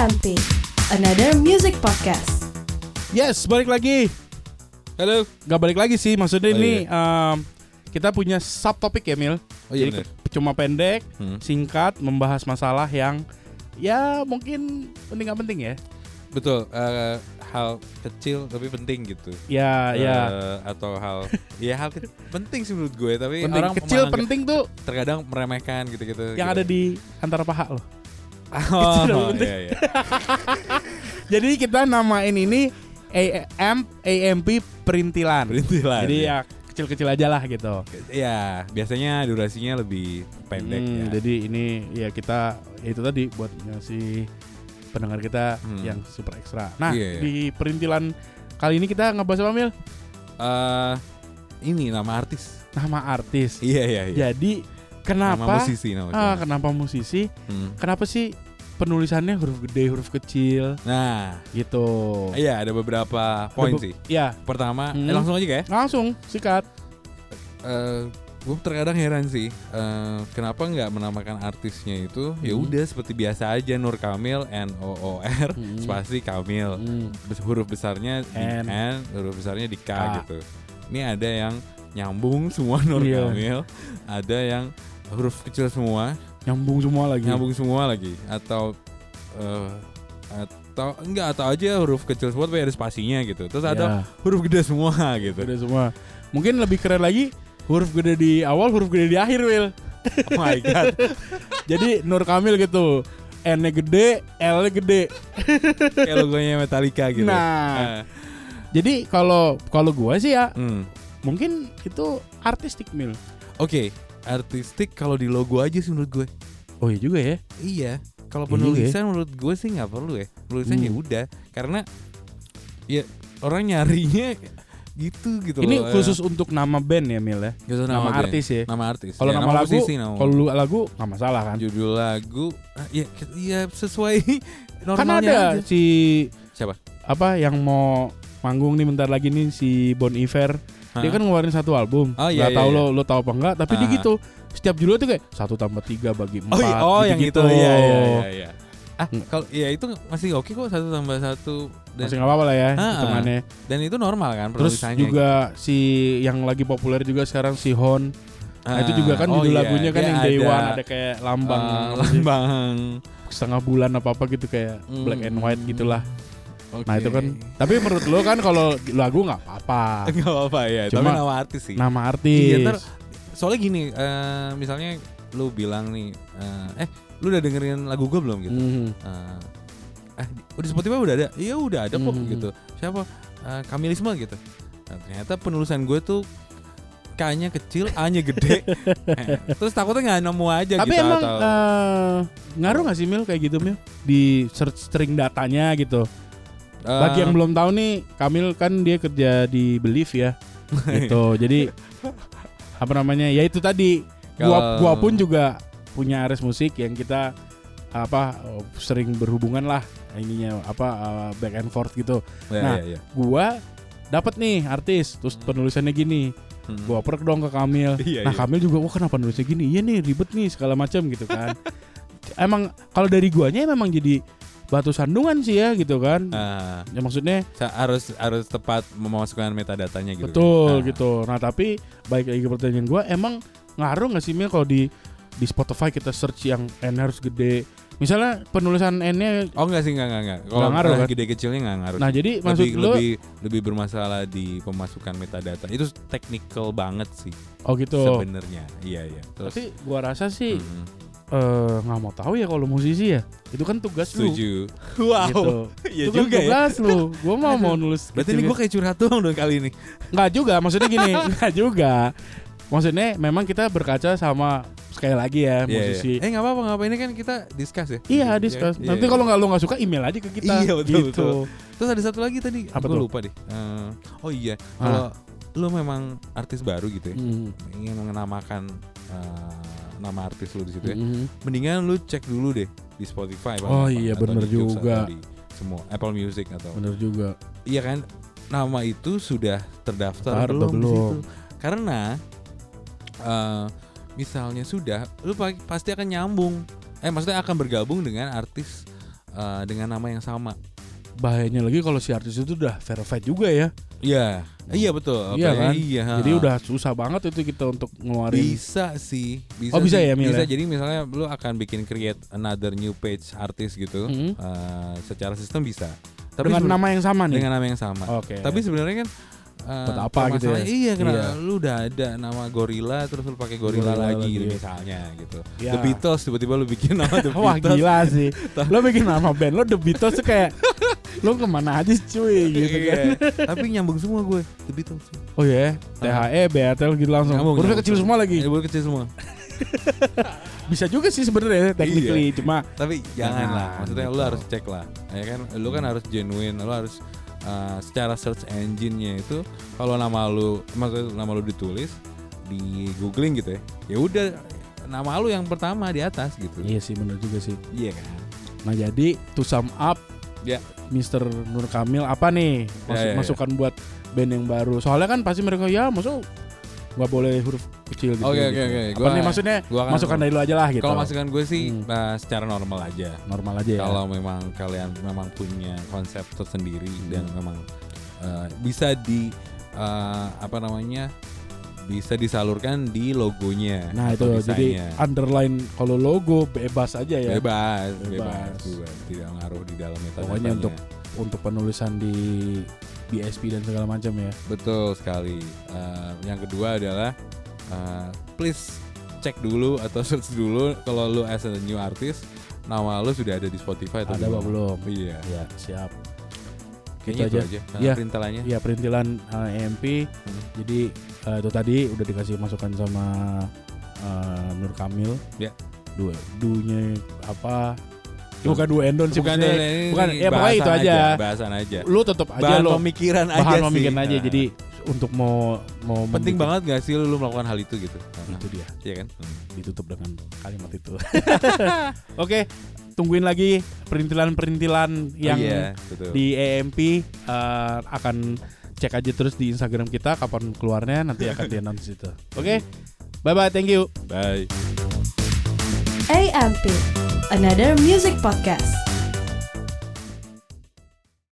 AMP, another music podcast. Yes, balik lagi. Halo. Gak balik lagi sih, maksudnya Oh, ini em, kita punya subtopik ya Mil. Oh iya Jadi bener. cuma pendek, Hmm. singkat, membahas masalah yang ya mungkin penting gak penting ya. Betul. eh, hal kecil tapi penting gitu. Ya, ya. Eh, atau hal ya hal ke- penting sih menurut gue tapi Penting orang kecil penting tuh terkadang meremehkan gitu-gitu. yang ada di antara paha loh. Oh, kecil oh, penting. iya, iya. Jadi kita namain ini AM AMP perintilan. Perintilan. Jadi ya. ya kecil-kecil aja lah gitu. Ya, biasanya durasinya lebih pendek Hmm, ya. Jadi ini ya kita itu tadi buat ngasih pendengar kita Hmm. yang super ekstra. Nah Iya, iya. di perintilan kali ini kita ngebahas apa Mil? Eh, ini nama artis. Nama artis. Iya, iya, iya. Jadi Nama kenapa? musisi nama ah, kenapa musisi? Hmm. Kenapa sih penulisannya huruf gede huruf kecil Nah, gitu? iya ada beberapa poin be- sih. Ya Pertama, Hmm. eh, langsung aja kayak. langsung sikat. gue terkadang heran sih eh, kenapa nggak menamakan artisnya itu ya Hmm. udah seperti biasa aja Nur Kamil N O O R Hmm. spasi Kamil Hmm. Huruf besarnya di N. N, huruf besarnya di K, K. gitu ini ada yang nyambung semua Nur Iya. Kamil ada yang huruf kecil semua Nyambung semua lagi. nyambung semua lagi atau eh, atau enggak atau aja huruf kecil semua tapi ada spasinya gitu terus ada Ya, huruf gede semua gitu gede semua. Mungkin lebih keren lagi huruf gede di awal, huruf gede di akhir, Will. oh my god Jadi Nur Kamil gitu. N-nya gede, L-nya gede. kayak logonya Metallica gitu Nah. Eh, Jadi kalau kalau gua sih ya hmm. mungkin itu artistik mil. Oke, artistik kalau di logo aja sih menurut gue. Oh iya juga ya. Iya. Kalau Iya juga penulisan menurut gue sih nggak perlu ya. Penulisan Hmm. ya udah, karena ya orang nyarinya gitu gitu Ini loh. khusus untuk nama band ya mil ya. Gitu, Nama, band. artis ya. Nama artis. Kalau Ya, nama, lagu, nama kalau lu lagu nggak masalah kan. judul lagu, ah, ya, ya sesuai Kan normalnya ada aja. si Siapa? apa yang mau manggung nih bentar lagi nih si Bon Iver. Dia kan ngeluarin satu album. Oh, iya, Gak iya, tahu iya. lo lo tahu apa enggak, tapi dia Ah. gitu. Setiap judul tuh kayak satu tambah tiga bagi empat. Oh, iya, oh yang itu. gitu-gitu. Iya, iya, iya, iya. Ah, Hmm. kalau ya itu masih oke kok satu tambah satu dan, Masih nggak apa-apa lah ya Ah, ah. hitungannya. dan itu normal kan Terus juga si yang lagi populer juga sekarang si Hon. Nah, itu juga kan Ah, oh judul iya, lagunya kan dia yang Day ada, One ada kayak lambang sih, lambang setengah bulan apa apa gitu kayak black and white Hmm. gitulah. Oke. Nah itu kan. Tapi menurut lo kan kalau lagu nggak apa-apa. Enggak apa-apa ya, Cuma tapi nama artis sih. Nama artis. Iya, ntar soalnya gini, eh, misalnya lu bilang nih, eh, eh lu udah dengerin lagu gue belum gitu? Mhm. Eh, eh udah Spotify udah ada? Iya udah ada kok Mhm. gitu. Siapa? Eh, Kamilisme gitu. Nah, ternyata penulisan gue tuh K-nya kecil, A-nya gede. Eh, Terus takutnya nggak nemu aja Tapi gitu emang atau eh, ngaruh gak sih Mil kayak gitu Mil di search string datanya gitu. Eh, Bagi yang belum tahu nih, Kamil kan dia kerja di Belief ya. gitu. Jadi apa namanya? Ya itu tadi. Gua gua pun juga punya ares musik yang kita apa sering berhubungan lah ininya apa eh, back and forth gitu. ya, nah, ya, ya. Gua dapat nih artis terus penulisannya gini. Hmm. Gua oper dong ke Kamil. Iya, nah iya. Kamil juga wah kenapa nulisnya gini? Iya nih ribet nih segala macam gitu kan. emang kalau dari guanya memang jadi batu sandungan sih ya gitu kan. Ah, Ya maksudnya harus harus tepat memasukkan metadatanya gitu. betul Ah. gitu. Nah tapi baik lagi ke pertanyaan gua emang ngaruh nggak sih Mil kalau di di Spotify kita search yang N harus gede. Misalnya penulisan N-nya Oh enggak sih enggak enggak enggak. Nggak ngaruh, kan? gede kecilnya enggak ngaruh. Nah jadi maksud lebih lu lebih lebih bermasalah di pemasukan metadata. Itu technical banget sih Oh gitu sebenarnya. Iya iya. Terus Tapi gua rasa sih mm, eh, nggak mau tahu ya kalau musisi ya Itu kan tugas lu setuju. gitu. Iya Itu kan juga ya. tugas lu Gua mau mau nulis Berarti ini gue kayak curhat doang dong kali ini. Nggak juga maksudnya gini Nggak juga Maksudnya memang kita berkaca sama Sekali lagi ya Iya, musisi iya. Eh nggak apa-apa nggak apa ini kan kita discuss ya. Iya discuss Iya, Nanti iya. kalau nggak lu nggak suka email aja ke kita Iya, betul, gitu. betul. Terus ada satu lagi tadi. Apa Gue tuh? lupa deh. Eh, oh iya. Kalau lu memang artis baru gitu ya, Hmm. ingin mengenamakan eh, nama artis lu di situ ya. Mhm. Mendingan lu cek dulu deh di Spotify Oh apa, iya, Joox, juga. di semua Apple Music atau Bener juga iya kan nama itu sudah terdaftar Terdaftar belum, di belum. situ? karena eh, misalnya sudah lu pa- pasti akan nyambung eh maksudnya akan bergabung dengan artis eh, dengan nama yang sama. Bahayanya lagi kalau si artis itu udah verified juga ya. Iya, iya betul. Iya Apa ya? kan? Iya. Jadi udah susah banget itu kita untuk ngeluarin. bisa sih. Bisa Oh, bisa sih. ya, Mil, Bisa. ya? Jadi misalnya lu akan bikin create another new page artis gitu. Mhm. eh, secara sistem bisa. Tapi dengan nama yang sama nih. dengan nama yang sama. Oke. Tapi sebenarnya kan Buat apa gitu ya? Iya, kenapa Iya. lu udah ada nama gorila terus lu pakai gorila, Gorilla lagi, lagi, gitu ya. misalnya gitu. Ya. The Beatles tiba-tiba lu bikin nama The Wah Beatles. gila sih. lo bikin nama band lo The Beatles tuh kayak lo ke mana aja cuy gitu Iya. kan. Tapi nyambung semua gue The Beatles. Oh ya, THE, BATL gitu langsung. Nyambung, nyambung. kecil semua lagi. Eh, huruf kecil semua. Bisa juga sih sebenarnya technically, cuma Tapi jangan Jangan, lah. Maksudnya gitu. harus cek lah. Ya kan lu kan harus genuine, lu harus uh, secara search engine-nya itu kalau nama lu maksudnya nama lu ditulis di googling gitu ya. Ya udah nama lu yang pertama di atas gitu. iya sih bener juga sih. Iya kan? Nah jadi to sum up, Ya. Mr. Nur Kamil apa nih masuk Ya, ya, ya. masukan buat band yang baru? Soalnya kan pasti mereka ya masuk nggak boleh huruf kecil gitu. Oke, oke, gitu. oke. Apa Gua- nih maksudnya gua akan- masukan dari lu aja lah gitu. Kalau masukan gue sih Hmm. uh, secara normal aja. normal aja ya. Kalau memang kalian memang punya konsep tersendiri Hmm. dan memang uh, bisa di uh, apa namanya bisa disalurkan di logonya. Nah itu atau jadi desainnya. underline kalau logo bebas aja ya. bebas, Bebas. bebas, bebas, tidak ngaruh di dalam metadata. Pokoknya untuk untuk penulisan di BSP dan segala macam ya. betul sekali. Uh, yang kedua adalah uh, please cek dulu atau search dulu kalau lu as a new artist nama lu sudah ada di Spotify atau Ada apa belum? Iya. Ya siap. Kayaknya Gitu itu aja. aja. Nah, Iya. perintilannya. Ya perintilan uh, EMP. Hmm. Jadi uh, itu tadi udah dikasih masukan sama uh, Nur Kamil. Ya. Dua dunya apa? Bukan dua endon sih Bukan, ini bukan, ya pokoknya itu aja. bahasan aja. Lu tetap aja bahan lo pemikiran aja bahan sih. pemikiran aja. Nah, Jadi untuk mau mau penting banget gak sih lu, melakukan hal itu gitu? itu dia Iya kan? ditutup dengan kalimat itu. Oke, tungguin lagi perintilan-perintilan yang Iya, betul. di EMP uh, akan cek aja terus di Instagram kita kapan keluarnya nanti akan di announce itu. Oke. Bye bye, thank you. Bye. AMP, another music podcast.